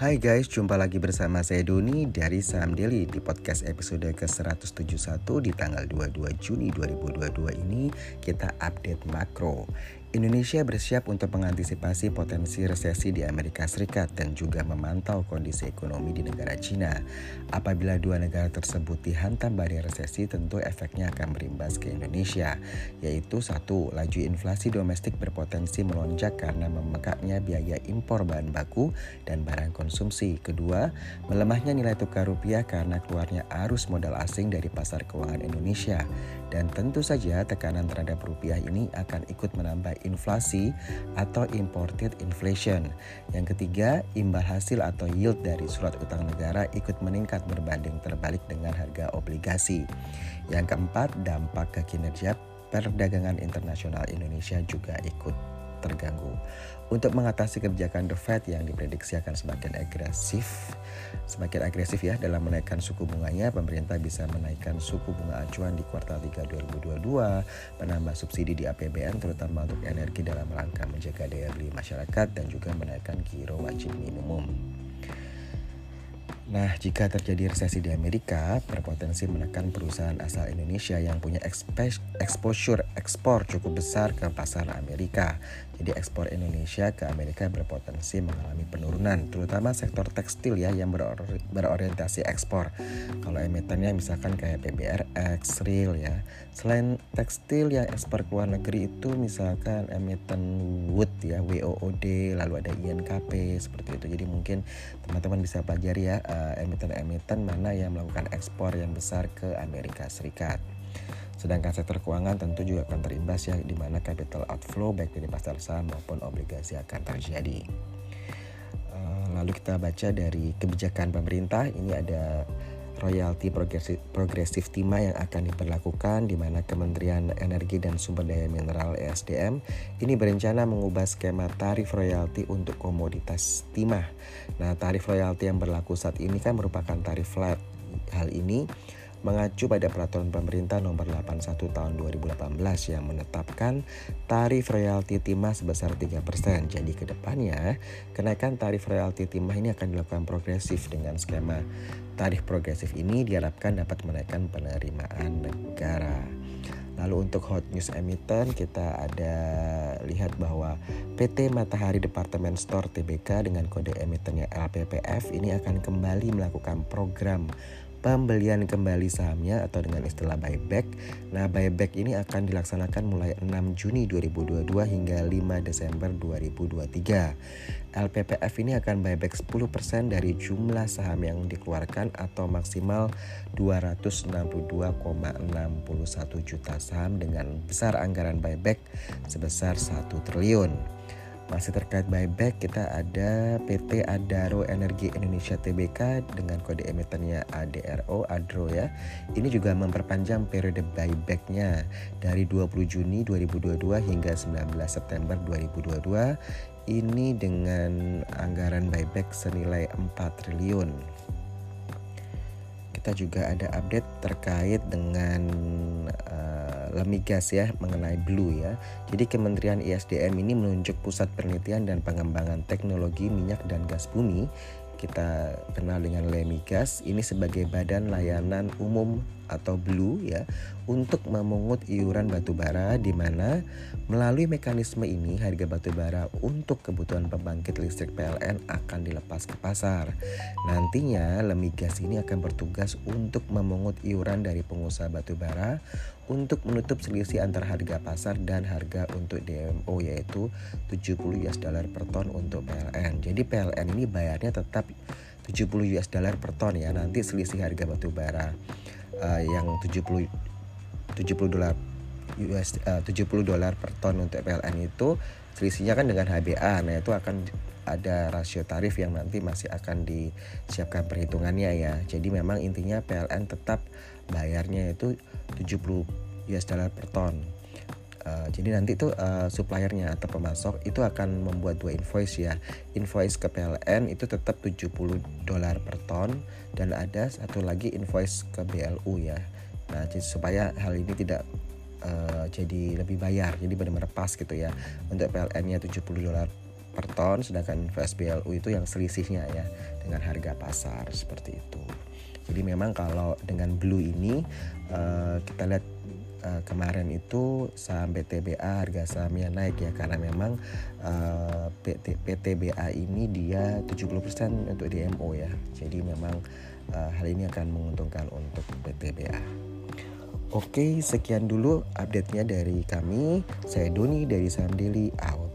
Hai guys, jumpa lagi bersama saya Doni dari Saham Daily di podcast episode ke-171 di tanggal 22 Juni 2022 ini kita update makro. Indonesia bersiap untuk mengantisipasi potensi resesi di Amerika Serikat dan juga memantau kondisi ekonomi di negara Cina. Apabila dua negara tersebut dihantam badai resesi, tentu efeknya akan berimbas ke Indonesia, yaitu satu, laju inflasi domestik berpotensi melonjak karena memekaknya biaya impor bahan baku dan barang konsumsi. Kedua, melemahnya nilai tukar rupiah karena keluarnya arus modal asing dari pasar keuangan Indonesia. Dan tentu saja tekanan terhadap rupiah ini akan ikut menambah inflasi atau imported inflation. Yang ketiga, imbal hasil atau yield dari surat utang negara ikut meningkat berbanding terbalik dengan harga obligasi. Yang keempat, dampak ke kinerja perdagangan internasional Indonesia juga ikut terganggu. Untuk mengatasi kebijakan The Fed yang diprediksi akan semakin agresif, semakin agresif ya dalam menaikkan suku bunganya, pemerintah bisa menaikkan suku bunga acuan di kuartal 3 2022, menambah subsidi di APBN terutama untuk energi dalam rangka menjaga daya beli masyarakat dan juga menaikkan giro wajib minimum. Nah, jika terjadi resesi di Amerika, berpotensi menekan perusahaan asal Indonesia yang punya exposure ekspor cukup besar ke pasar Amerika. Jadi ekspor Indonesia ke Amerika berpotensi mengalami penurunan, terutama sektor tekstil ya yang berorientasi ekspor. Kalau emitennya misalkan kayak PBRX, Real ya. Selain tekstil yang ekspor ke luar negeri itu misalkan emiten wood ya, WOOD, lalu ada INKP seperti itu. Jadi mungkin teman-teman bisa pelajari ya eh, emiten-emiten mana yang melakukan ekspor yang besar ke Amerika Serikat. Sedangkan sektor keuangan tentu juga akan terimbas ya di mana capital outflow baik dari pasar saham maupun obligasi akan terjadi. Eh, lalu kita baca dari kebijakan pemerintah ini ada royalti progresif, timah yang akan diperlakukan di mana Kementerian Energi dan Sumber Daya Mineral ESDM ini berencana mengubah skema tarif royalti untuk komoditas timah. Nah, tarif royalti yang berlaku saat ini kan merupakan tarif flat. Hal ini mengacu pada peraturan pemerintah nomor 81 tahun 2018 yang menetapkan tarif royalti timah sebesar 3%. Jadi ke depannya kenaikan tarif royalti timah ini akan dilakukan progresif dengan skema tarif progresif ini diharapkan dapat menaikkan penerimaan negara. Lalu untuk hot news emiten kita ada lihat bahwa PT Matahari Departemen Store TBK dengan kode emitennya LPPF ini akan kembali melakukan program pembelian kembali sahamnya atau dengan istilah buyback. Nah, buyback ini akan dilaksanakan mulai 6 Juni 2022 hingga 5 Desember 2023. LPPF ini akan buyback 10% dari jumlah saham yang dikeluarkan atau maksimal 262,61 juta saham dengan besar anggaran buyback sebesar 1 triliun. Masih terkait buyback, kita ada PT Adaro Energi Indonesia Tbk dengan kode emitennya ADRO, ADRO ya. Ini juga memperpanjang periode buybacknya dari 20 Juni 2022 hingga 19 September 2022. Ini dengan anggaran buyback senilai 4 triliun kita juga ada update terkait dengan lemigas ya mengenai blue ya. Jadi Kementerian ISDM ini menunjuk pusat penelitian dan pengembangan teknologi minyak dan gas bumi kita kenal dengan Lemigas ini sebagai badan layanan umum atau blue ya untuk memungut iuran batubara di mana melalui mekanisme ini harga batubara untuk kebutuhan pembangkit listrik PLN akan dilepas ke pasar. Nantinya Lemigas ini akan bertugas untuk memungut iuran dari pengusaha batubara untuk menutup selisih antara harga pasar dan harga untuk DMO yaitu 70 US dollar per ton untuk PLN. Jadi PLN ini bayarnya tetap 70 US dollar per ton ya. Nanti selisih harga batu bara uh, yang 70 70 dolar US uh, 70 dolar per ton untuk PLN itu selisihnya kan dengan HBA. Nah, itu akan ada rasio tarif yang nanti masih akan disiapkan perhitungannya ya. Jadi memang intinya PLN tetap bayarnya itu 70 US dollar per ton. Uh, jadi nanti tuh uh, suppliernya atau pemasok itu akan membuat dua invoice ya. Invoice ke PLN itu tetap 70 dolar per ton dan ada satu lagi invoice ke BLU ya. Nah, jadi supaya hal ini tidak uh, jadi lebih bayar. Jadi benar-benar pas gitu ya. Untuk PLN-nya 70 dolar per ton sedangkan VSBLU itu yang selisihnya ya dengan harga pasar seperti itu. Jadi memang kalau dengan blue ini uh, kita lihat uh, kemarin itu saham PTBA harga sahamnya naik ya karena memang uh, PT, PTBA ini dia 70% untuk DMO ya. Jadi memang uh, hal ini akan menguntungkan untuk PTBA. Oke, sekian dulu update-nya dari kami. Saya Doni dari Saham Daily out.